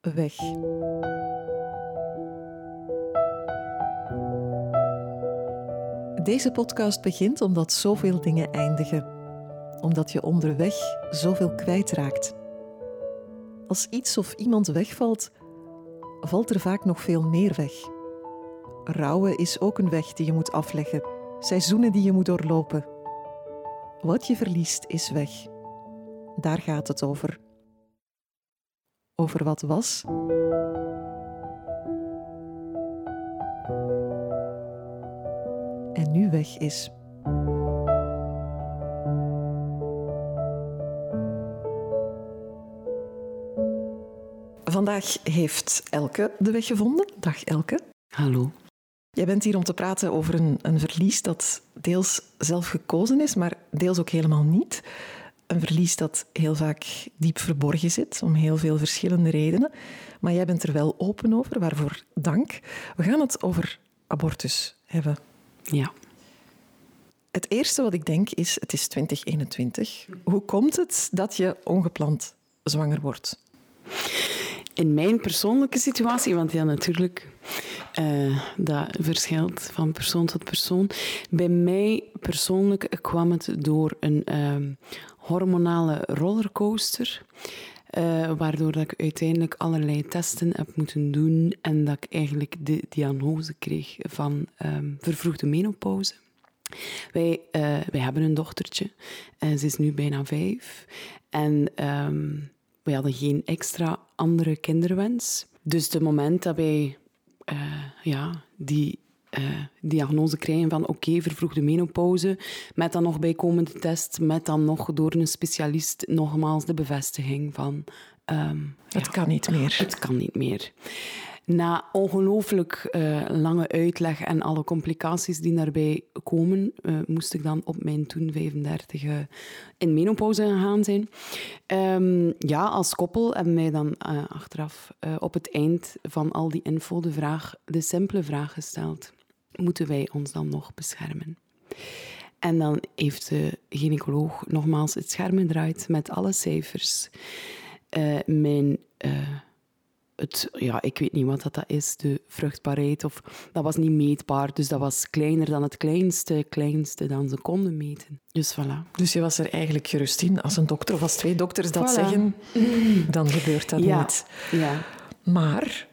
weg. Deze podcast begint omdat zoveel dingen eindigen. Omdat je onderweg zoveel kwijtraakt. Als iets of iemand wegvalt, valt er vaak nog veel meer weg. Rouwen is ook een weg die je moet afleggen, seizoenen die je moet doorlopen. Wat je verliest is weg. Daar gaat het over. Over wat was en nu weg is. Vandaag heeft Elke de weg gevonden. Dag Elke. Hallo. Jij bent hier om te praten over een, een verlies dat deels zelf gekozen is, maar deels ook helemaal niet. Een verlies dat heel vaak diep verborgen zit, om heel veel verschillende redenen. Maar jij bent er wel open over, waarvoor dank. We gaan het over abortus hebben. Ja. Het eerste wat ik denk is, het is 2021. Hoe komt het dat je ongepland zwanger wordt? In mijn persoonlijke situatie, want ja, natuurlijk, uh, dat verschilt van persoon tot persoon. Bij mij persoonlijk kwam het door een uh, hormonale rollercoaster. Uh, waardoor dat ik uiteindelijk allerlei testen heb moeten doen en dat ik eigenlijk de diagnose kreeg van um, vervroegde menopauze. Wij, uh, wij hebben een dochtertje en ze is nu bijna vijf. En um, we hadden geen extra andere kinderwens. Dus het moment dat wij uh, ja, die uh, diagnose krijgen van oké, okay, vervroegde menopauze, met dan nog bijkomende test, met dan nog door een specialist nogmaals de bevestiging van... Um, het ja, kan niet meer. Het kan niet meer. Na ongelooflijk uh, lange uitleg en alle complicaties die daarbij komen, uh, moest ik dan op mijn toen 35 uh, in menopauze gegaan zijn. Um, ja, als koppel hebben wij dan achteraf op het eind van al die info de, vraag, de simpele vraag gesteld: moeten wij ons dan nog beschermen? En dan heeft de gynaecoloog nogmaals het scherm gedraaid met alle cijfers. mijn het, ja, ik weet niet wat dat is, de vruchtbaarheid. Of, dat was niet meetbaar, dus dat was kleiner dan het kleinste, kleinste dan ze konden meten. Dus voilà. Dus je was er eigenlijk gerust in. Als een dokter of als twee dokters dat zeggen, dan gebeurt dat ja. niet. Ja. Maar...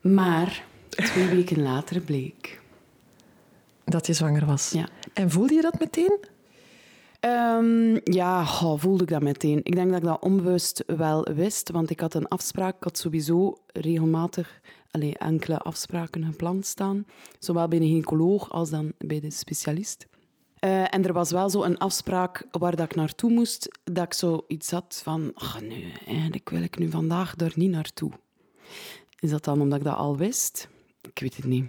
Maar, twee weken later bleek... Dat je zwanger was. Ja. En voelde je dat meteen? Um, ja, voelde ik dat meteen. Ik denk dat ik dat onbewust wel wist, want ik had een afspraak. Ik had sowieso regelmatig allez, enkele afspraken gepland staan, zowel bij de gynaecoloog als dan bij de specialist. Uh, en er was wel zo een afspraak waar dat ik naartoe moest, dat ik zoiets had van, ach nee, eigenlijk wil ik nu vandaag daar niet naartoe. Is dat dan omdat ik dat al wist? Ik weet het niet.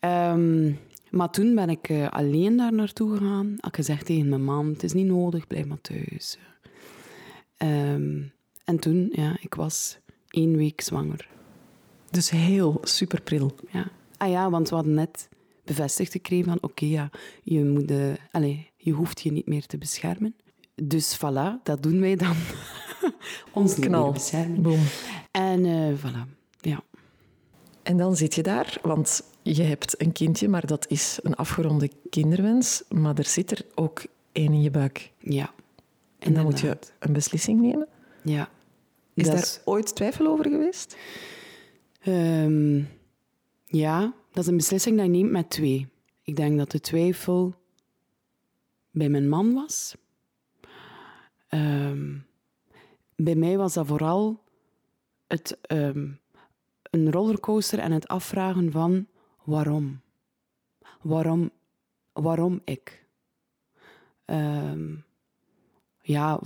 Um, maar toen ben ik uh, alleen daar naartoe gegaan. Ik gezegd tegen mijn man, het is niet nodig, blijf maar thuis. Um, en toen, ja, ik was één week zwanger. Dus heel superpril. Ja. Ah ja, want we hadden net bevestigd gekregen van, oké, okay, ja, je, moet, uh, allez, je hoeft je niet meer te beschermen. Dus voilà, dat doen wij dan. Ons knal. beschermen. Boom. En uh, voilà, ja. En dan zit je daar, want je hebt een kindje, maar dat is een afgeronde kinderwens. Maar er zit er ook één in je buik. Ja. En dan moet je een beslissing nemen. Ja. Is dat daar is... ooit twijfel over geweest? Um, ja, dat is een beslissing die je neemt met twee. Ik denk dat de twijfel bij mijn man was. Um, bij mij was dat vooral het um, een rollercoaster en het afvragen van waarom? Waarom, waarom ik? Um, ja,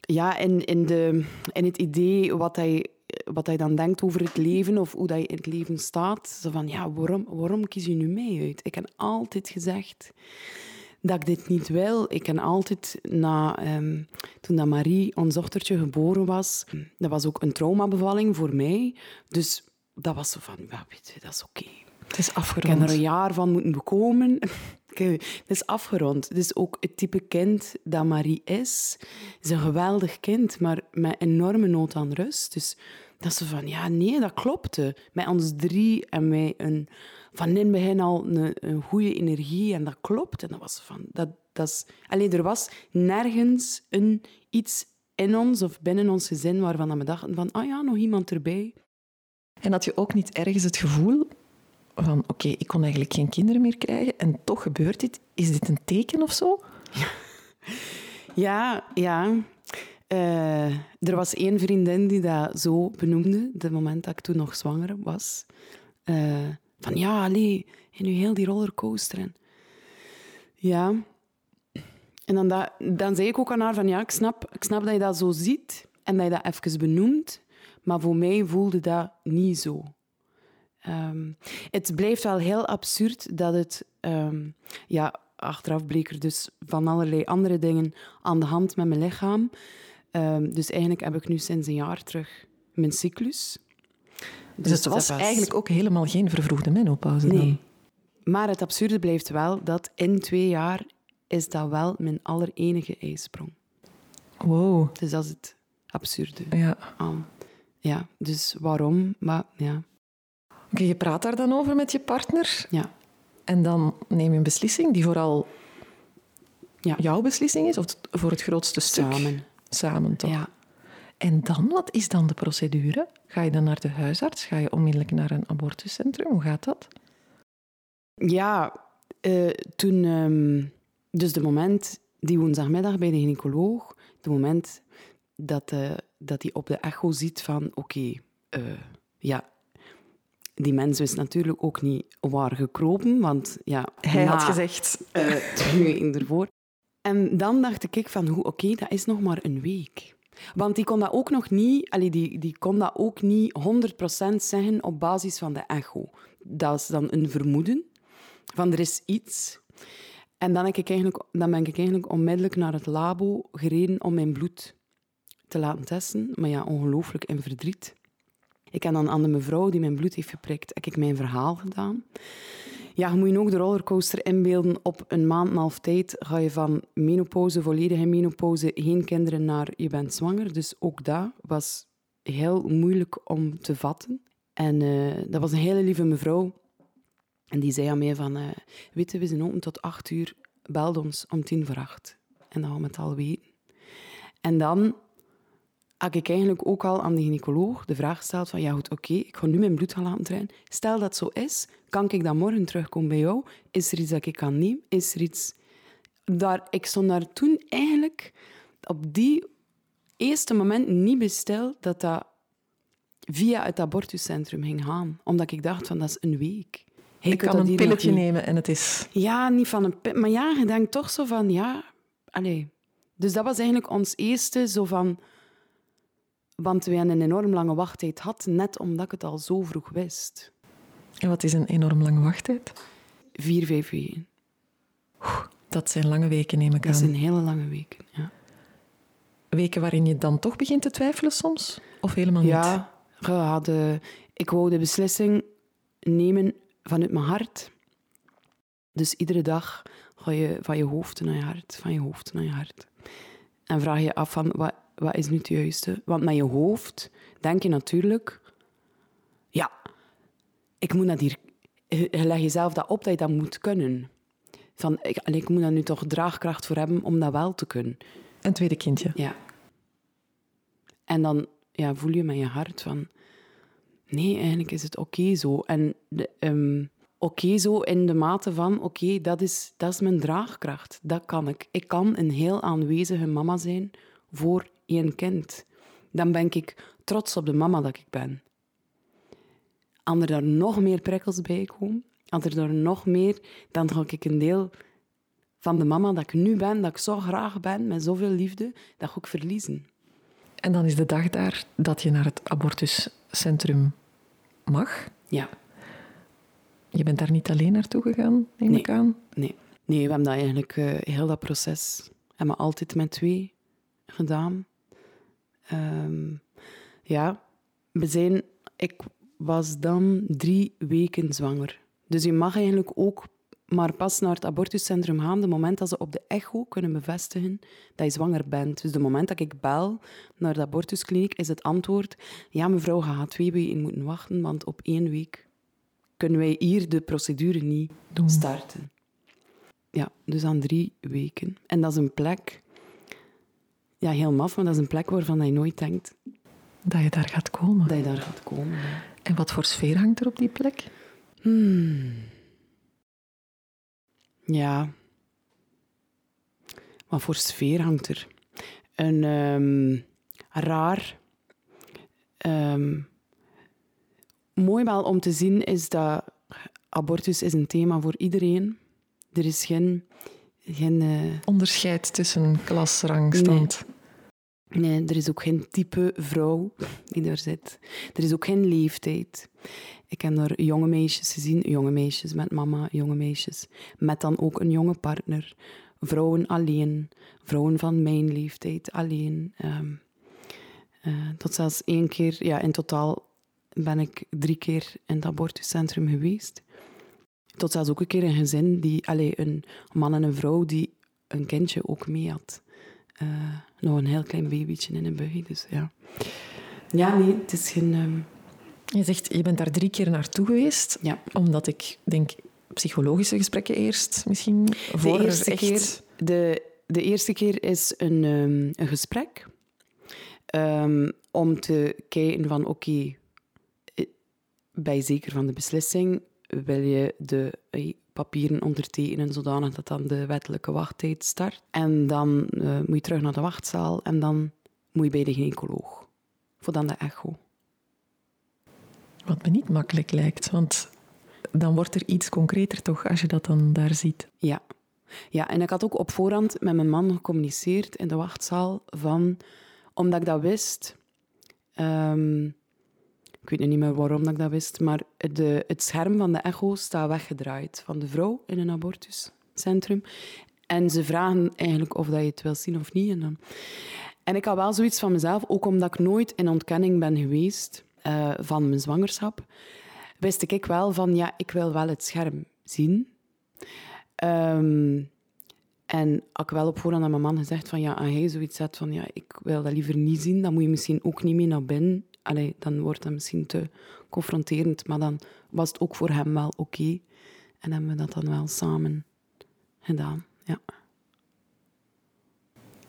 ja in, in, de, in het idee wat hij, wat hij dan denkt over het leven of hoe je in het leven staat. Zo van, ja, waarom, waarom kies je nu mij uit? Ik heb altijd gezegd dat ik dit niet wil. Ik heb altijd, na, um, toen dat Marie, ons dochtertje, geboren was, dat was ook een traumabevalling voor mij. Dus dat was zo van, ja, weet je, dat is oké. Okay. Het is afgerond. Ik heb er een jaar van moeten bekomen. Het is afgerond. Dus ook het type kind dat Marie is, is een geweldig kind, maar met enorme nood aan rust. Dus dat ze van, ja, nee, dat klopte. Met ons drie en mij een, van in het begin al een, een goede energie en dat klopt. En dat was van, dat, dat is, alleen er was nergens een, iets in ons of binnen ons gezin waarvan we dachten van, ah ja, nog iemand erbij. En had je ook niet ergens het gevoel van, oké, ik kon eigenlijk geen kinderen meer krijgen en toch gebeurt dit. Is dit een teken of zo? Ja, ja. Uh, er was één vriendin die dat zo benoemde, het moment dat ik toen nog zwanger was. Uh, van ja, allee, en nu heel die rollercoaster. En, ja. En dan, dan zei ik ook aan haar van ja, ik snap, ik snap dat je dat zo ziet en dat je dat even benoemt, maar voor mij voelde dat niet zo. Um, het blijft wel heel absurd dat het... Um, ja, achteraf bleek er dus van allerlei andere dingen aan de hand met mijn lichaam. Um, dus eigenlijk heb ik nu sinds een jaar terug mijn cyclus. Dus, dus het was, was, eigenlijk ook helemaal geen vervroegde menopauze nee. dan? Maar het absurde blijft wel dat in twee jaar is dat wel mijn allerenige ijsprong. Wow. Dus dat is het absurde. Ja. ja, dus waarom? Maar ja. Oké, je praat daar dan over met je partner. Ja. En dan neem je een beslissing die vooral ja. jouw beslissing is, of voor het grootste stuk? Samen. Samen, toch? Ja. En dan, wat is dan de procedure? Ga je dan naar de huisarts? Ga je onmiddellijk naar een abortuscentrum? Hoe gaat dat? Ja, uh, toen... Um, dus de moment, die woensdagmiddag bij de gynaecoloog, de moment dat, uh, dat hij op de echo ziet van... Oké, okay, uh, eh, ja, die mens wist natuurlijk ook niet waar gekropen, want ja... Hij had gezegd... Uh, twee weken ervoor. En dan dacht ik van, oké, okay, dat is nog maar een week. Want die kon dat ook nog niet, allee, die, die kon dat ook niet 100% zeggen op basis van de echo. Dat is dan een vermoeden van er is iets. En dan, ik eigenlijk, dan ben ik eigenlijk onmiddellijk naar het labo gereden om mijn bloed te laten testen. Maar ja, ongelooflijk in verdriet. Ik heb dan aan de mevrouw die mijn bloed heeft geprikt, heb ik mijn verhaal gedaan. Ja, je moet je ook de rollercoaster inbeelden. Op een maand en half tijd ga je van menopauze, volledige menopauze, geen kinderen, naar je bent zwanger. Dus ook dat was heel moeilijk om te vatten. En uh, dat was een hele lieve mevrouw. En die zei aan mij van, uh, weet we zijn open tot acht uur. Bel ons om tien voor acht. En dan gaan we het al weten. En dan had ik eigenlijk ook al aan de gynaecoloog de vraag gesteld van ja goed, oké, ik ga nu mijn bloed gaan laten trainen. Stel dat zo is, kan ik dan morgen terugkomen bij jou? Is er iets dat ik kan nemen? Is er iets... Daar, ik stond daar toen eigenlijk op die eerste moment niet besteld dat dat via het abortuscentrum ging gaan. Omdat ik dacht van dat is een week. ik kan een pilletje nemen en het is... Ja, niet van een pil... Maar ja, je denkt toch zo van ja... Allee. Dus dat was eigenlijk ons eerste zo van want we hebben een enorm lange wachttijd gehad, net omdat ik het al zo vroeg wist. En wat is een enorm lange wachttijd? Vier, vijf weken. dat zijn lange weken, neem ik aan. Dat zijn hele lange weken, ja. Weken waarin je dan toch begint te twijfelen soms? Of helemaal niet? Ja, hadden, ik wou de beslissing nemen vanuit mijn hart. Dus iedere dag ga je van je hoofd naar je hart, van je hoofd naar je hart. En vraag je af van, wat, wat is nu het juiste? Want met je hoofd denk je natuurlijk, ja, ik moet dat hier, je leg jezelf dat op dat je dat moet kunnen. Van, ik, ik moet daar nu toch draagkracht voor hebben om dat wel te kunnen. Een tweede kindje. Ja. En dan ja, voel je met je hart van, nee, eigenlijk is het oké zo. En ehm, oké zo in de mate van, oké, dat, is, dat is mijn draagkracht. Dat kan ik. Ik kan een heel aanwezige mama zijn voor één kind, dan ben ik trots op de mama dat ik ben. Als er daar nog meer prikkels bij komen, als er daar nog meer, dan ga ik een deel van de mama dat ik nu ben, dat ik zo graag ben, met zoveel liefde, dat ga ik verliezen. En dan is de dag daar dat je naar het abortuscentrum mag? Ja. Je bent daar niet alleen naartoe gegaan, neem nee. ik aan? Nee. nee, we hebben dat eigenlijk, uh, heel dat proces, hebben we altijd met twee gedaan. Um, ja, we zijn, ik was dan drie weken zwanger. Dus je mag eigenlijk ook maar pas naar het abortuscentrum gaan, de moment dat ze op de echo kunnen bevestigen dat je zwanger bent. Dus de moment dat ik bel naar de abortuskliniek, is het antwoord, ja mevrouw, gaat twee weken moeten wachten, want op één week kunnen wij hier de procedure niet Doen. starten. Ja, dus aan drie weken. En dat is een plek, ja, heel maf, maar dat is een plek waarvan je nooit denkt Dat je daar gaat komen. dat je daar gaat komen. En wat voor sfeer hangt er op die plek? Hmm. Ja. Wat voor sfeer hangt er? Een ehm, raar. ehm, mooi wel om te zien is dat abortus is een thema voor iedereen. Er is geen. Geen eh, Onderscheid tussen klas, rang, stand. Nee, er is ook geen type vrouw die daar zit. Er is ook geen leeftijd. Ik heb daar jonge meisjes gezien, jonge meisjes met mama, jonge meisjes. Met dan ook een jonge partner. Vrouwen alleen, vrouwen van mijn leeftijd alleen. Eh, tot zelfs één keer, ja, in totaal ben ik drie keer in het abortuscentrum geweest. Tot zelfs ook een keer een gezin, die, allee, een man en een vrouw die een kindje ook mee had. Eh, nog een heel klein babytje in een buggy, dus ja. Ja, nee, het is geen... ehm, Je zegt, je bent daar drie keer naartoe geweest. ja. Omdat ik denk, psychologische gesprekken eerst misschien. Voor de er eerste, echt... keer, de, de eerste keer is een, ehm, een gesprek ehm, om te kijken van oké, eh, ben je zeker van de beslissing? Wil je de eh, papieren ondertekenen zodanig dat dan de wettelijke wachttijd start? En dan eh, moet je terug naar de wachtzaal en dan moet je bij de gynaecoloog. Voor dan de echo. Wat me niet makkelijk lijkt, want dan wordt er iets concreter toch als je dat dan daar ziet. Ja. ja, en ik had ook op voorhand met mijn man gecommuniceerd in de wachtzaal van, omdat ik dat wist, ehm, ik weet niet meer waarom dat ik dat wist, maar de, het scherm van de echo staat weggedraaid van de vrouw in een abortuscentrum. En ze vragen eigenlijk of dat je het wil zien of niet. En, en ik had wel zoiets van mezelf, ook omdat ik nooit in ontkenning ben geweest eh, van mijn zwangerschap, wist ik wel van, ja, ik wil wel het scherm zien. Ehm, en had ik wel op voorhand aan mijn man gezegd van ja, als hij zoiets zegt van ja, ik wil dat liever niet zien, dan moet je misschien ook niet mee naar binnen. Allee, dan wordt dat misschien te confronterend, maar dan was het ook voor hem wel oké. En hebben we dat dan wel samen gedaan, ja.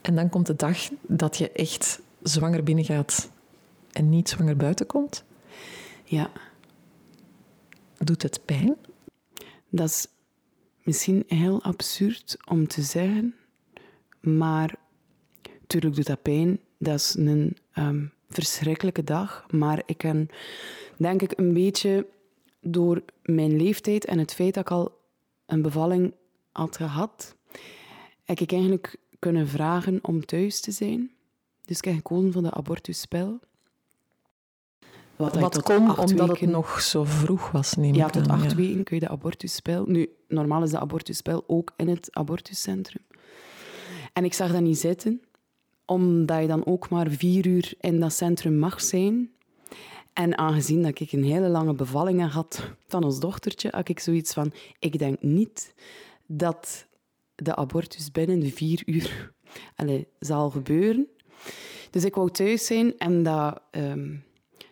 En dan komt de dag dat je echt zwanger binnengaat en niet zwanger buiten komt. Ja, Doet het pijn? dat is misschien heel absurd om te zeggen, maar natuurlijk doet dat pijn. Dat is een ehm, verschrikkelijke dag, maar ik kan denk ik een beetje door mijn leeftijd en het feit dat ik al een bevalling had gehad, heb ik eigenlijk kunnen vragen om thuis te zijn. Dus ik heb gekozen voor de abortuspel. Wat, tot kon omdat het weken- nog zo vroeg was, neem ja, ik tot aan, acht ja. weken kun je de abortuspel. Nu, normaal is de abortuspel ook in het abortuscentrum. En ik zag dat niet zitten, omdat je dan ook maar vier uur in dat centrum mag zijn. En aangezien dat ik een hele lange bevalling had van ons dochtertje, had ik zoiets van, ik denk niet dat de abortus binnen vier uur allee, zal gebeuren. Dus ik wou thuis zijn en dat... ehm,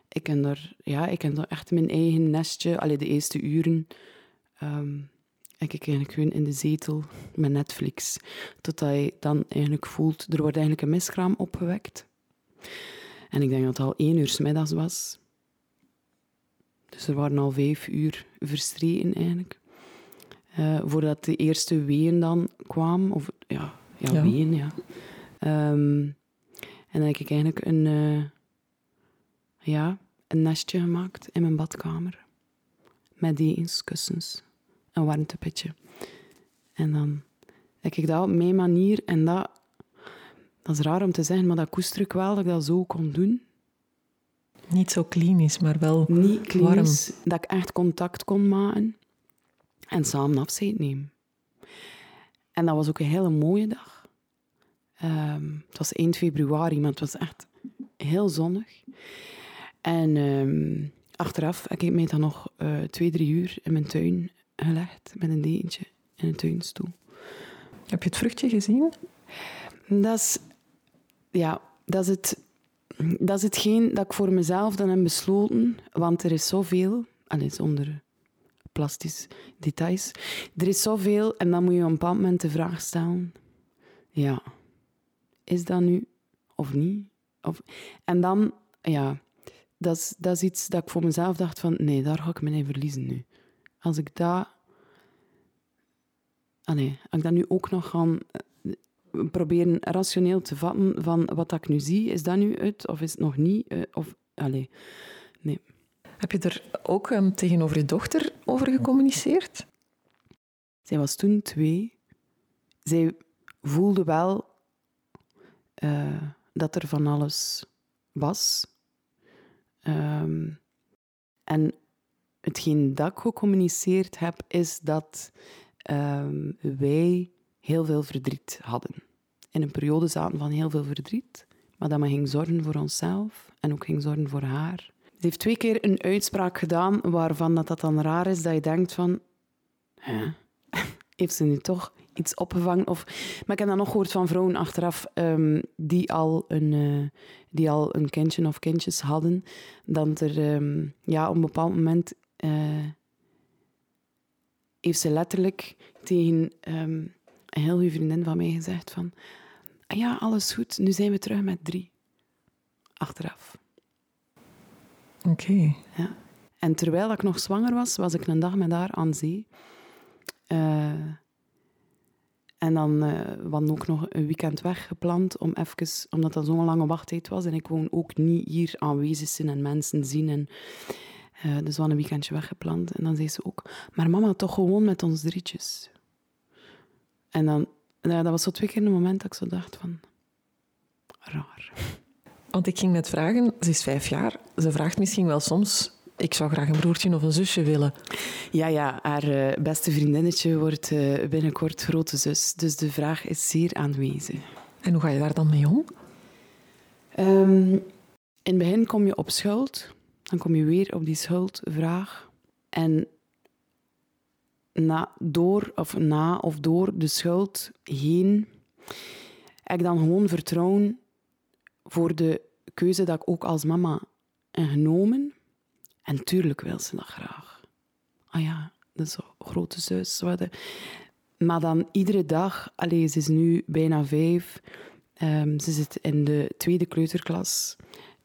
ik heb daar, ja, ik heb daar echt mijn eigen nestje. Allee, de eerste uren ehm heb ik eigenlijk gewoon in de zetel met Netflix. Totdat je dan eigenlijk voelt, er wordt eigenlijk een miskraam opgewekt. En ik denk dat het al één uur 's middags was. Dus er waren al vijf uur verstreken eigenlijk. Eh, voordat de eerste weeën dan kwamen. Of ja, ja, Ja. weeën, ja. Ehm, en dan heb ik eigenlijk een, eh, ja, een nestje gemaakt in mijn badkamer. Met dekens, kussens, een warmtepitje. En dan heb ik dat op mijn manier, en dat, dat is raar om te zeggen, maar dat koester ik wel, dat ik dat zo kon doen. Niet zo klinisch, maar wel Niet klinisch, dat ik echt contact kon maken en samen afscheid nemen. En dat was ook een hele mooie dag. Ehm, het was eind februari, maar het was echt heel zonnig. En ehm, achteraf heb ik mij dan nog eh, twee, drie uur in mijn tuin gelegd met een dekentje in een tuinstoel. Heb je het vruchtje gezien? Dat is, ja, dat is, het, dat is hetgeen dat ik voor mezelf dan heb besloten. Want er is zoveel, alleen zonder plastisch details. Er is zoveel en dan moet je op een bepaald moment de vraag stellen. Ja, is dat nu of niet? Of, en dan, ja, dat is, dat is iets dat ik voor mezelf dacht van, nee, daar ga ik me in verliezen nu. Als ik dat... Ah nee, als ik dat nu ook nog ga eh, proberen rationeel te vatten van wat dat ik nu zie, is dat nu uit of is het nog niet? Uh, of, allee, nee. Heb je er ook um, tegenover je dochter over gecommuniceerd? Zij was toen twee. Zij voelde wel uh, dat er van alles was. Um, en hetgeen dat ik gecommuniceerd heb, is dat um, wij heel veel verdriet hadden. In een periode zaten van heel veel verdriet, maar dat men ging zorgen voor onszelf en ook ging zorgen voor haar. Ze heeft twee keer een uitspraak gedaan waarvan dat, dat dan raar is, dat je denkt van... Heeft ze nu toch iets opgevangen? Of, maar ik heb dan nog gehoord van vrouwen achteraf um, die, al een, uh, die al een kindje of kindjes hadden, dat er um, ja, op een bepaald moment uh, heeft ze letterlijk tegen um, een heel goede vriendin van mij gezegd van ah ja, alles goed, nu zijn we terug met drie. Achteraf. Oké. Okay. Ja. En terwijl ik nog zwanger was, was ik een dag met haar aan zee. Uh, en dan uh, we hadden ook nog een weekend weggepland, om even, omdat dat zo'n lange wachttijd was. En ik woon ook niet hier aanwezig zijn en mensen zien. En, uh, dus we hadden een weekendje weggepland. En dan zei ze ook, maar mama, toch gewoon met ons drietjes. En dan, ja, dat was zo twee keer een moment dat ik zo dacht van, raar. Want ik ging net vragen, ze is vijf jaar. Ze vraagt misschien wel soms ik zou graag een broertje of een zusje willen. Ja, ja haar uh, beste vriendinnetje wordt uh, binnenkort grote zus. Dus de vraag is zeer aanwezig. En hoe ga je daar dan mee om? Um, in het begin kom je op schuld. Dan kom je weer op die schuldvraag. En na, door, of na of door de schuld heen heb ik dan gewoon vertrouwen voor de keuze dat ik ook als mama heb genomen. En tuurlijk wil ze dat graag. Ah ja, dat is een grote zus. Maar dan iedere dag, allez, ze is nu bijna vijf, um, ze zit in de tweede kleuterklas,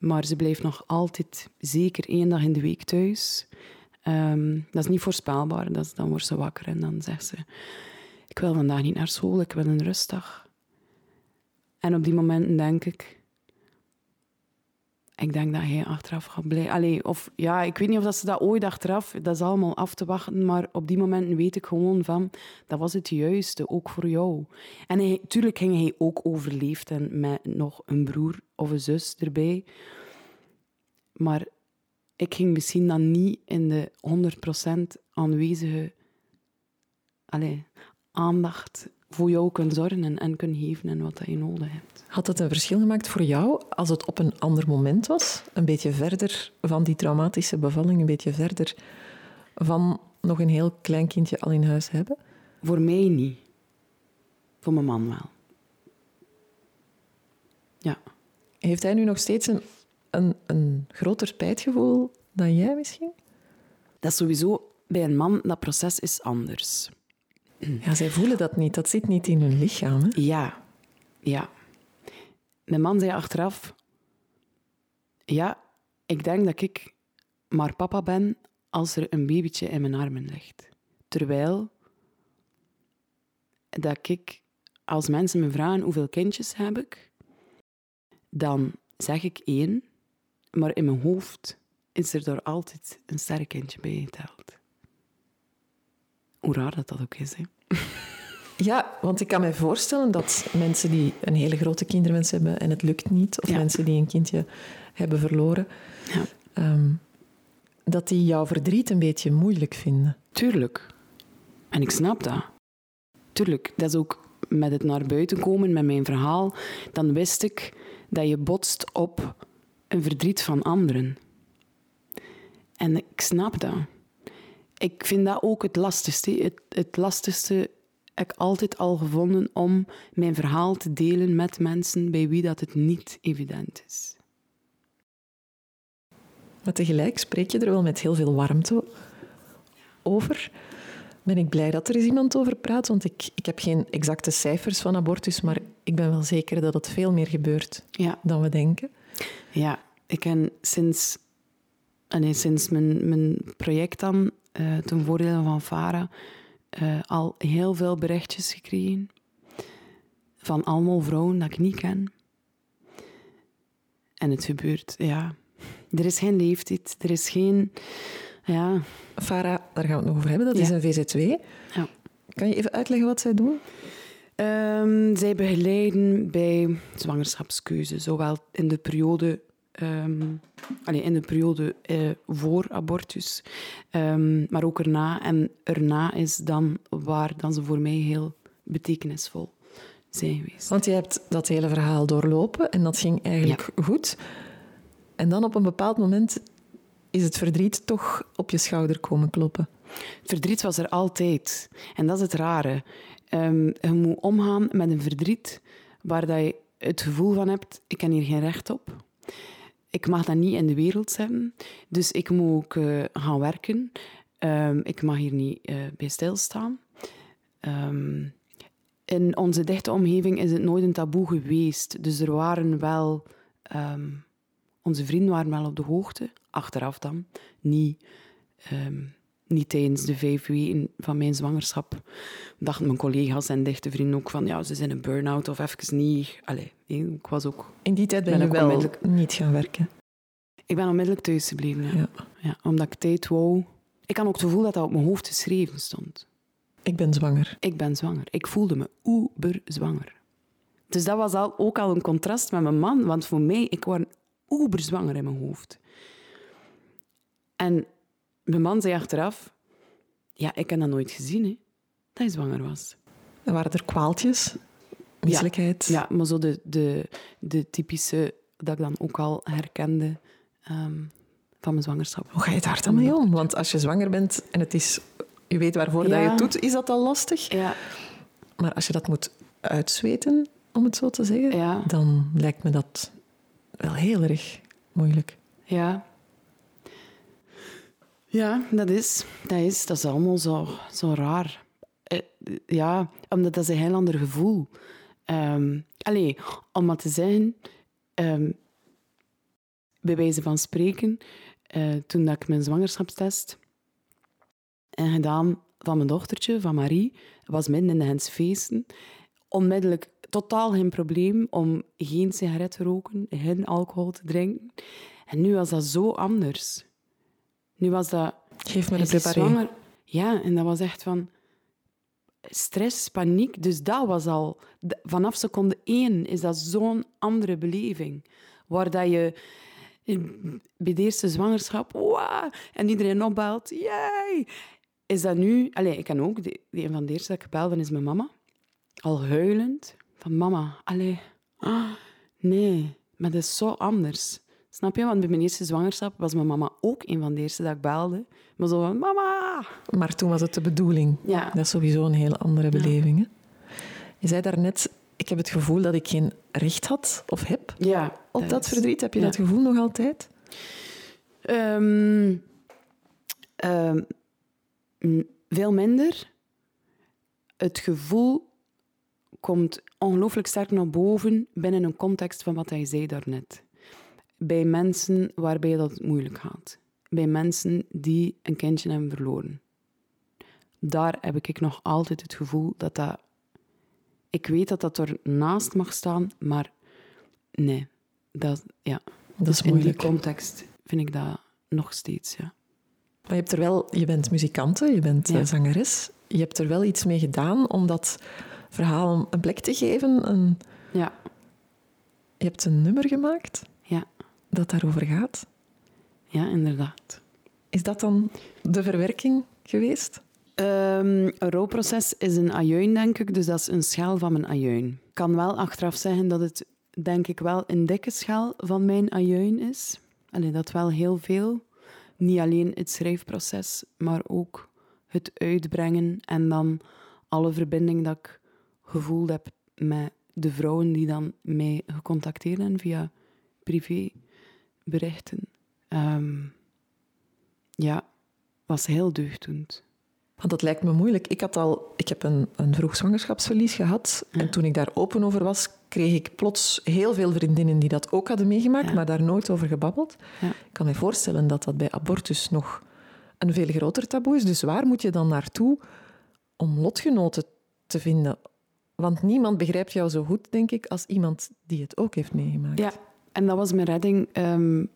maar ze blijft nog altijd zeker één dag in de week thuis. Um, dat is niet voorspelbaar. Dat dan wordt ze wakker en dan zegt ze: Ik wil vandaag niet naar school, ik wil een rustdag. En op die momenten denk ik: ik denk dat hij achteraf gaat blijven. Of ja, ik weet niet of ze dat ooit achteraf, dat is allemaal af te wachten, maar op die moment weet ik gewoon van, dat was het juiste, ook voor jou. En hij, tuurlijk ging hij ook overleefd en met nog een broer of een zus erbij. Maar ik ging misschien dan niet in de 100% aanwezige allee, aandacht voor jou kunnen zorgen en kunnen geven en wat dat je nodig hebt. Had het een verschil gemaakt voor jou als het op een ander moment was? Een beetje verder van die traumatische bevalling, een beetje verder van nog een heel klein kindje al in huis hebben? Voor mij niet. Voor mijn man wel. Ja. Heeft hij nu nog steeds een, een, een groter spijtgevoel dan jij misschien? Dat is sowieso bij een man, dat proces is anders. Ja, zij voelen dat niet. Dat zit niet in hun lichaam. Hè? Ja, ja. Mijn man zei achteraf: Ja, ik denk dat ik maar papa ben als er een babytje in mijn armen ligt. Terwijl dat ik, als mensen me vragen hoeveel kindjes heb ik, dan zeg ik één, maar in mijn hoofd is er door altijd een sterrenkindje bij geteld. Hoe raar dat dat ook is, hè? Ja, want ik kan me voorstellen dat mensen die een hele grote kinderwens hebben en het lukt niet, of mensen die een kindje hebben verloren, ja. um, dat die jouw verdriet een beetje moeilijk vinden. Tuurlijk. En ik snap dat. Tuurlijk. Dat is ook met het naar buiten komen met mijn verhaal. Dan wist ik dat je botst op een verdriet van anderen. En ik snap dat. Ik vind dat ook het lastigste. Het, het lastigste heb ik altijd al gevonden om mijn verhaal te delen met mensen bij wie dat het niet evident is. Maar tegelijk spreek je er wel met heel veel warmte over. Ben ik blij dat er eens iemand over praat, want ik, ik heb geen exacte cijfers van abortus, maar ik ben wel zeker dat het veel meer gebeurt Ja. dan we denken. Ja, ik ken sinds, nee, sinds mijn, mijn project dan, eh ten voordele van Vara, eh, al heel veel berichtjes gekregen. Van allemaal vrouwen dat ik niet ken. En het gebeurt, ja. Er is geen leeftijd, er is geen... Ja, Farah, daar gaan we het nog over hebben, dat is een VZW. ja. Kan je even uitleggen wat zij doen? Ehm, zij begeleiden bij zwangerschapskeuze, zowel in de periode, allee, in de periode eh, voor abortus, ehm, maar ook erna. En erna is dan waar dan ze voor mij heel betekenisvol zijn geweest. Want je hebt dat hele verhaal doorlopen en dat ging eigenlijk goed. En dan op een bepaald moment is het verdriet toch op je schouder komen kloppen. Verdriet was er altijd. En dat is het rare. Ehm, je moet omgaan met een verdriet waar dat je het gevoel van hebt, ik heb hier geen recht op. Ik mag dat niet in de wereld zetten. Dus ik moet ook eh, gaan werken. Ehm, ik mag hier niet eh, bij stilstaan. Ehm, in onze dichte omgeving is het nooit een taboe geweest. Dus er waren wel... ehm, onze vrienden waren wel op de hoogte. Achteraf dan. Niet... niet tijdens de vijf weken van mijn zwangerschap. Dachten mijn collega's en dichte vrienden ook van, ja, ze zijn een burn-out of even niet. Allee, ik was ook... In die tijd ben Ben je wel onmiddellijk- niet gaan werken. Ik ben onmiddellijk thuis gebleven, ja. Ja. Ja, omdat ik tijd wou... Ik had ook het gevoel dat dat op mijn hoofd geschreven stond. Ik ben zwanger. Ik ben zwanger. Ik voelde me uber zwanger. Dus dat was al, ook al een contrast met mijn man, want voor mij, ik was uber zwanger in mijn hoofd. En mijn man zei achteraf, ja, ik heb dat nooit gezien, hè, dat je zwanger was. Er waren er kwaaltjes, misselijkheid. Ja, maar zo de, de, de typische, dat ik dan ook al herkende ehm, van mijn zwangerschap. Hoe ga je daar dan mee om? Want als je zwanger bent en het is, je weet waarvoor dat je het doet, is dat al lastig. Ja, Maar als je dat moet uitzweten, om het zo te zeggen, Ja. dan lijkt me dat wel heel erg moeilijk. ja. Ja, dat is, dat is, dat is allemaal zo, zo raar. Eh, ja, omdat dat is een heel ander gevoel. Ehm allee, om maar te zeggen, ehm, bij wijze van spreken, eh, toen dat ik mijn zwangerschapstest en gedaan van mijn dochtertje, van Marie, was midden in de hensfeesten, onmiddellijk totaal geen probleem om geen sigaret te roken, geen alcohol te drinken. En nu was dat zo anders. Nu was dat... Geef me de preparé. Ja, en dat was echt van stress, paniek. Dus dat was al... Vanaf seconde één is dat zo'n andere beleving. Waar dat je bij de eerste zwangerschap... Wow, en iedereen opbelt. Yay! Is dat nu... Allee, ik kan ook... Die een van de eerste dat ik belde is mijn mama. Al huilend. Van mama, allee... nee, maar dat is zo anders. Snap je? Want bij mijn eerste zwangerschap was mijn mama ook een van de eerste dat ik belde. Maar zo van, mama! Maar toen was het de bedoeling. Ja. Dat is sowieso een hele andere beleving. Hè? Je zei daarnet, ik heb het gevoel dat ik geen recht had of heb Ja. op dat verdriet. Heb je ja. dat gevoel nog altijd? Ehm, ehm, veel minder. Het gevoel komt ongelooflijk sterk naar boven binnen een context van wat hij zei daarnet. Bij mensen waarbij dat het moeilijk gaat. Bij mensen die een kindje hebben verloren. Daar heb ik nog altijd het gevoel dat dat... Ik weet dat dat er naast mag staan, maar nee. Dat, ja. Dat Dus is in die context vind ik dat nog steeds, ja. Maar je, hebt er wel, je bent muzikante, je bent Ja. eh, zangeres. Je hebt er wel iets mee gedaan om dat verhaal een plek te geven. Een, Ja, je hebt een nummer gemaakt dat daarover gaat. ja inderdaad. Is dat dan de verwerking geweest? Ehm, een rouwproces is een ajuin, denk ik, dus dat is een schaal van mijn ajuin. Ik kan wel achteraf zeggen dat het, denk ik, wel een dikke schaal van mijn ajuin is. Allee, dat wel heel veel. Niet alleen het schrijfproces, maar ook het uitbrengen en dan alle verbinding dat ik gevoeld heb met de vrouwen die dan mij gecontacteerd hebben via privéberichten, um, ja, was heel deugddoend. Want dat lijkt me moeilijk. Ik, had al, ik heb een, een vroeg zwangerschapsverlies gehad. En toen ik daar open over was, kreeg ik plots heel veel vriendinnen die dat ook hadden meegemaakt, maar daar nooit over gebabbeld. Ja. Ik kan me voorstellen dat dat bij abortus nog een veel groter taboe is. Dus waar moet je dan naartoe om lotgenoten te vinden? Want niemand begrijpt jou zo goed, denk ik, als iemand die het ook heeft meegemaakt. Ja, en dat was mijn redding. Um,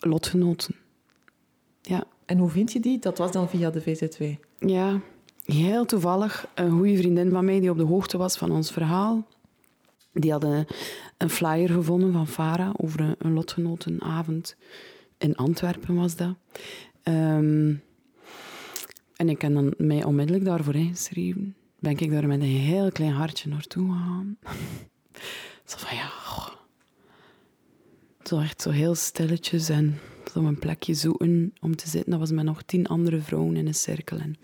lotgenoten. Ja. En hoe vind je die? Dat was dan via de VZW? Ja, heel toevallig. Een goede vriendin van mij die op de hoogte was van ons verhaal. Die had een, flyer gevonden van Farah over een, een lotgenotenavond. In Antwerpen was dat. Ehm, en ik heb dan mij onmiddellijk daarvoor ingeschreven. Ben ik daar met een heel klein hartje naartoe gegaan. zo van ja... Zo echt zo heel stilletjes en zo een plekje zoeken om te zitten. Dat was met nog tien andere vrouwen in een cirkel. En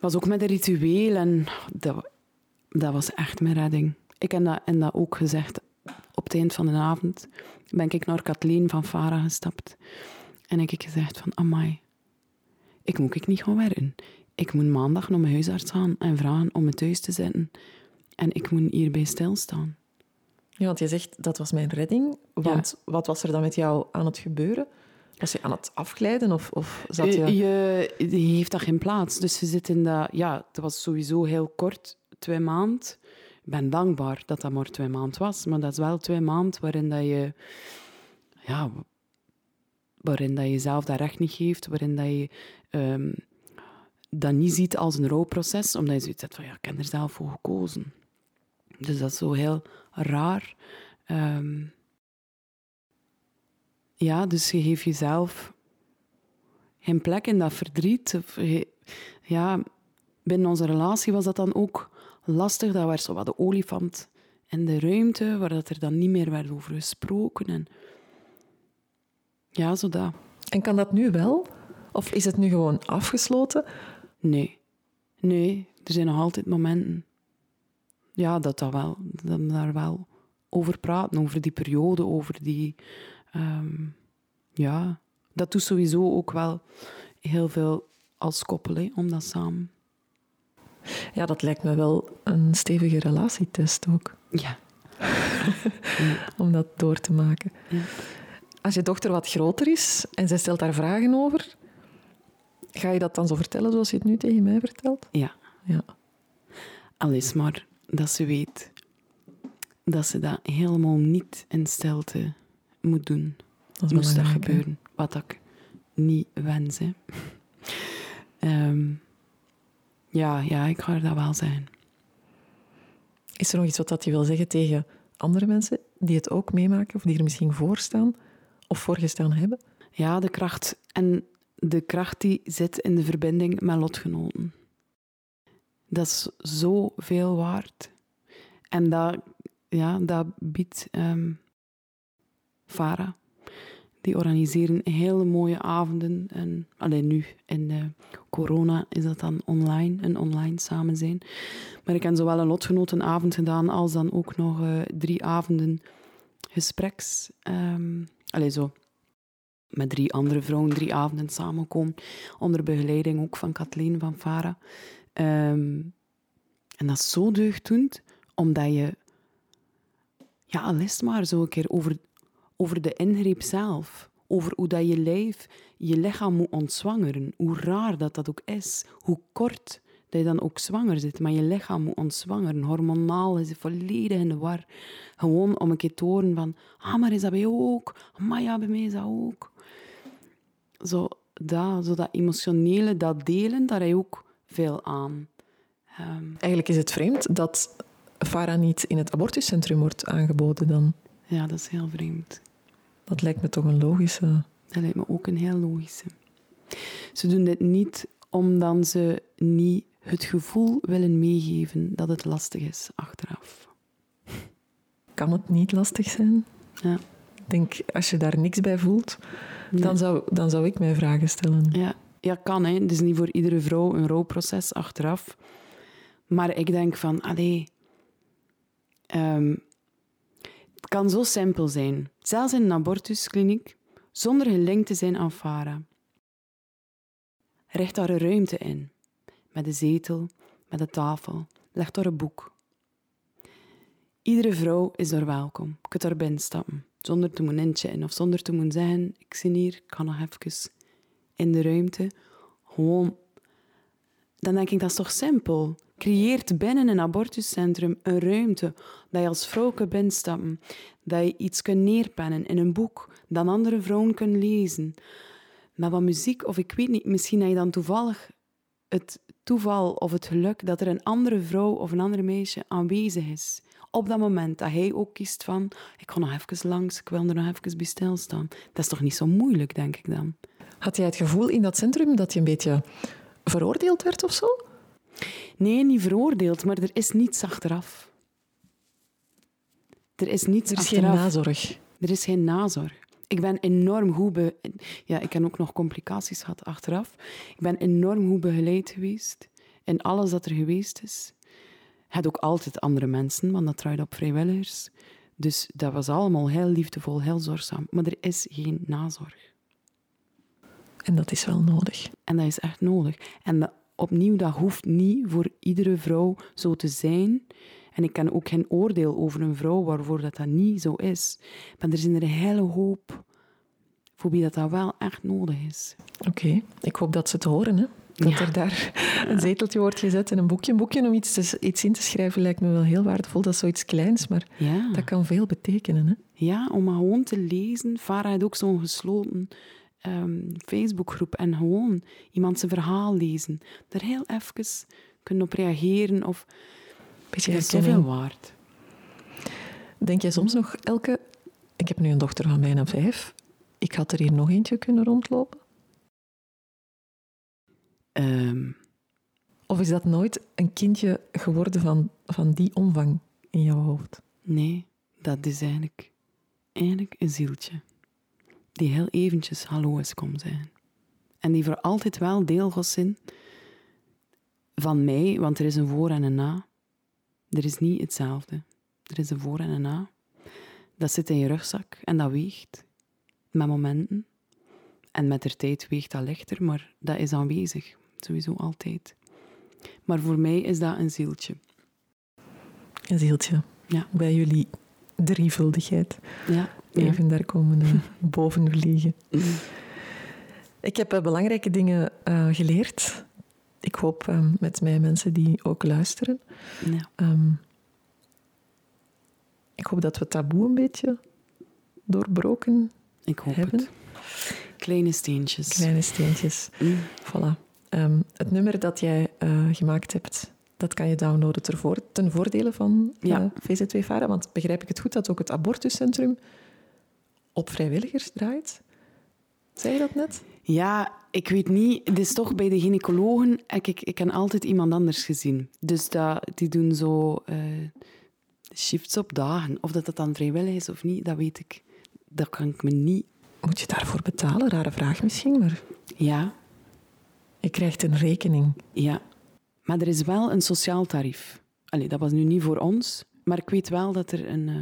was ook met een ritueel en dat, dat was echt mijn redding. Ik heb dat, en dat ook gezegd op het eind van de avond. Ben ik naar Kathleen van Farah gestapt. En heb ik gezegd van, amai, ik moet ik niet gaan werken. Ik moet maandag naar mijn huisarts gaan en vragen om me thuis te zetten. En ik moet hierbij stilstaan. Ja, want je zegt, dat was mijn redding. Want wat was er dan met jou aan het gebeuren? Was je aan het afglijden of, of zat je... je... Je heeft dat geen plaats. Dus je zit in dat... Ja, het was sowieso heel kort, twee maanden. Ik ben dankbaar dat dat maar twee maanden was. Maar dat is wel twee maanden waarin dat je... Ja, waarin dat je jezelf dat recht niet geeft. Waarin dat je... Um, dat niet ziet als een rouwproces, omdat je zoiets hebt van, ja, ik heb er zelf voor gekozen. Dus dat is zo heel raar. Ehm, ja, dus je geeft jezelf geen plek in dat verdriet. ja, binnen onze relatie was dat dan ook lastig. Dat werd zo wat de olifant in de ruimte, waar dat er dan niet meer werd over gesproken. En ja, zo dat. En kan dat nu wel? Of is het nu gewoon afgesloten? Nee. Nee, er zijn nog altijd momenten ja, dat, dat wel, dat daar wel over praten, over die periode, over die... Ehm, ja, dat doet sowieso ook wel heel veel als koppel, om dat samen... Ja, dat lijkt me wel een stevige relatietest ook. Ja. om dat door te maken. Ja. Als je dochter wat groter is en zij stelt daar vragen over, ga je dat dan zo vertellen zoals je het nu tegen mij vertelt? Ja. ja. Alles maar dat ze weet dat ze dat helemaal niet in stilte moet doen. Dat Moest dat gebeuren. Wat ik niet wens. Ehm, ja, ja, ik ga er dat wel zijn. Is er nog iets wat dat je wil zeggen tegen andere mensen die het ook meemaken of die er misschien voor staan of voorgestaan hebben? Ja, de kracht. En de kracht die zit in de verbinding met lotgenoten. Dat is zoveel waard. En dat, ja, dat biedt um, Vara. Die organiseren hele mooie avonden. En, alleen nu, in de corona, is dat dan online, een online samen zijn. Maar ik heb zowel een lotgenotenavond gedaan, als dan ook nog uh, drie avonden gespreks... Um, allee, zo met drie andere vrouwen drie avonden samenkomen. Onder begeleiding ook van Kathleen van Vara. Um, en dat is zo deugddoend, omdat je... Ja, al maar zo een keer over, over de ingreep zelf. Over hoe dat je lijf je lichaam moet ontzwangeren. Hoe raar dat dat ook is. Hoe kort dat je dan ook zwanger zit. Maar je lichaam moet ontzwangeren. Hormonaal is het volledig in de war. Gewoon om een keer te horen van... Ah, maar is dat bij jou ook? Maar ja, bij mij is dat ook. Zo dat, zo dat emotionele, dat delen, heb je ook veel aan. Um, Eigenlijk is het vreemd dat Farah niet in het abortuscentrum wordt aangeboden dan. Ja, dat is heel vreemd. Dat lijkt me toch een logische... Dat lijkt me ook een heel logische. Ze doen dit niet omdat ze niet het gevoel willen meegeven dat het lastig is achteraf. Kan het niet lastig zijn? Ja. Ik denk, als je daar niks bij voelt, dan, zou, dan zou ik mij vragen stellen. Ja, ja kan. Hè. Het is niet voor iedere vrouw een rouwproces achteraf. Maar ik denk van, allee, ehm, het kan zo simpel zijn. Zelfs in een abortuskliniek, zonder gelinkt te zijn aan FARA. Richt daar een ruimte in. Met een zetel, met een tafel. Leg daar een boek. Iedere vrouw is daar welkom. Je kunt daar binnen stappen. Zonder te moeten inchecken of zonder te moeten zeggen... Ik zie hier, ik ga nog even in de ruimte. Gewoon... Dan denk ik, dat is toch simpel? Creëert binnen een abortuscentrum een ruimte dat je als vrouw kunt binnenstappen. Dat je iets kunt neerpennen in een boek dat andere vrouwen kunnen lezen. Met wat muziek, of ik weet niet, misschien heb je dan toevallig het toeval of het geluk dat er een andere vrouw of een andere meisje aanwezig is. Op dat moment dat hij ook kiest van, ik ga nog even langs, ik wil er nog even bij stilstaan. Dat is toch niet zo moeilijk, denk ik dan. Had jij het gevoel in dat centrum dat je een beetje veroordeeld werd of zo? Nee, niet veroordeeld, maar er is niets achteraf. Er is niets Er is achteraf. geen nazorg. Er is geen nazorg. Ik ben enorm goed... Be... Ja, ik heb ook nog complicaties gehad achteraf. Ik ben enorm goed begeleid geweest in alles dat er geweest is. Had ook altijd andere mensen, want dat draait op vrijwilligers. Dus dat was allemaal heel liefdevol, heel zorgzaam. Maar er is geen nazorg. En dat is wel nodig. En dat is echt nodig. En dat, opnieuw, dat hoeft niet voor iedere vrouw zo te zijn. En ik ken ook geen oordeel over een vrouw waarvoor dat, dat niet zo is. Maar er zijn er een hele hoop voor wie dat, dat wel echt nodig is. Oké, ik hoop dat ze het horen. Hè? Dat Ja. er daar een zeteltje wordt gezet en een boekje. Een boekje om iets, te- iets in te schrijven lijkt me wel heel waardevol. Dat is zoiets kleins, maar Ja, dat kan veel betekenen. Hè? ja om gewoon te lezen. Farah had ook zo'n gesloten ehm, Facebookgroep. En gewoon iemand zijn verhaal lezen. Daar heel even kunnen op reageren. Of, Beetje dat is zoveel waard. Denk jij soms nog, Elke... Ik heb nu een dochter van bijna vijf. Ik had er hier nog eentje kunnen rondlopen. Ehm, Of is dat nooit een kindje geworden van, van die omvang in jouw hoofd? Nee, dat is eigenlijk, eigenlijk een zieltje. Die heel eventjes hallo is komen zijn. En die voor altijd wel deel gaat zijn van mij, want er is een voor en een na. Er is niet hetzelfde. Er is een voor en een na. Dat zit in je rugzak en dat weegt. Met momenten. En met de tijd weegt dat lichter, maar dat is aanwezig. Sowieso altijd. Maar voor mij is dat een zieltje. Een zieltje. Ja. Bij jullie drievuldigheid. Ja, ja. Even daar komen eh, boven vliegen. Ik heb eh, belangrijke dingen eh, geleerd. Ik hoop met mij mensen die ook luisteren. ja. Ehm, ik hoop dat we taboe een beetje doorbroken Ik hoop hebben. het. Kleine steentjes. Kleine steentjes. Mm. Voilà. Ehm, het nummer dat jij eh, gemaakt hebt, dat kan je downloaden ter voor, ten voordele van eh, Ja. VZ2 Vara. Want begrijp ik het goed dat ook het abortuscentrum op vrijwilligers draait? Zei je dat net? Ja, ik weet niet. Het is toch bij de gynaecologen. Ik, ik, ik ken altijd iemand anders gezien. Dus dat, die doen zo eh, shifts op dagen. Of dat dat dan vrijwillig is of niet, dat weet ik. Dat kan ik me niet. Moet je daarvoor betalen? Rare vraag misschien, maar Ja, je krijgt een rekening. ja. Maar er is wel een sociaal tarief. Allee, dat was nu niet voor ons. Maar ik weet wel dat er een. eh,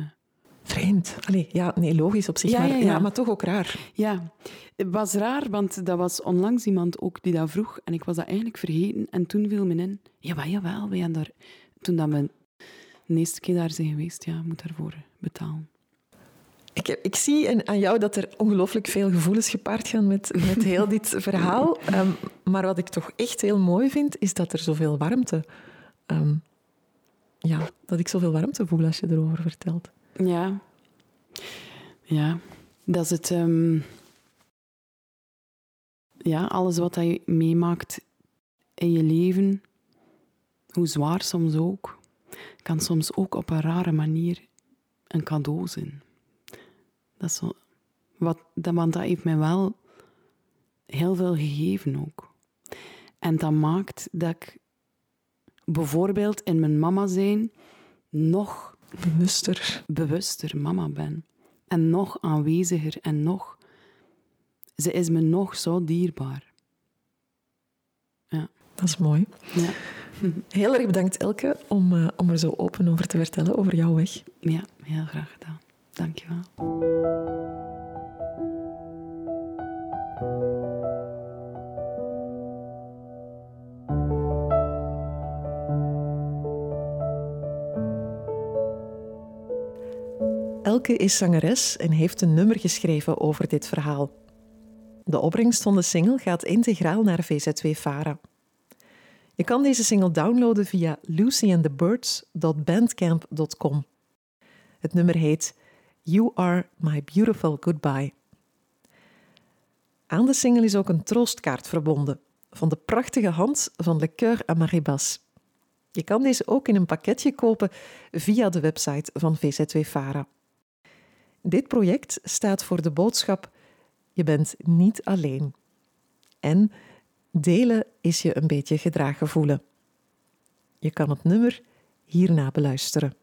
Vreemd. Allee, ja, nee, logisch op zich, Ja, maar, ja, ja, ja. maar toch ook raar. Ja, het was raar, want dat was onlangs iemand ook die dat vroeg. En ik was dat eigenlijk vergeten. En toen viel me in, jawel, jawel, wij hebben daar... Toen dat we de eerste keer daar zijn geweest, ja, moet daarvoor betalen. Ik, ik zie aan jou dat er ongelooflijk veel gevoelens gepaard gaan met, met heel dit verhaal. Ehm, maar wat ik toch echt heel mooi vind, is dat er zoveel warmte... ehm, ja, dat ik zoveel warmte voel als je erover vertelt. Ja. Ja, dat is het... ehm, Ja, alles wat je meemaakt in je leven, hoe zwaar soms ook, kan soms ook op een rare manier een cadeau zijn. Dat is zo... Wat, dat, want dat heeft mij wel heel veel gegeven ook. En dat maakt dat ik bijvoorbeeld in mijn mama zijn nog Bewuster. bewuster mama ben. En nog aanweziger en nog... Ze is me nog zo dierbaar. Ja. Dat is mooi. ja. Heel erg bedankt, Elke, om, uh, om er zo open over te vertellen, over jouw weg. Ja, heel graag gedaan. Dank je wel. Elke is zangeres en heeft een nummer geschreven over dit verhaal. De opbrengst van de single gaat integraal naar VZ2 Vara. Je kan deze single downloaden via lucyandthebirds.bandcamp.com. Het nummer heet You Are My Beautiful Goodbye. Aan de single is ook een troostkaart verbonden van de prachtige hand van Le Coeur à Maribas. Je kan deze ook in een pakketje kopen via de website van VZ2 Vara. Dit project staat voor de boodschap: je bent niet alleen. En delen is je een beetje gedragen voelen. Je kan het nummer hierna beluisteren.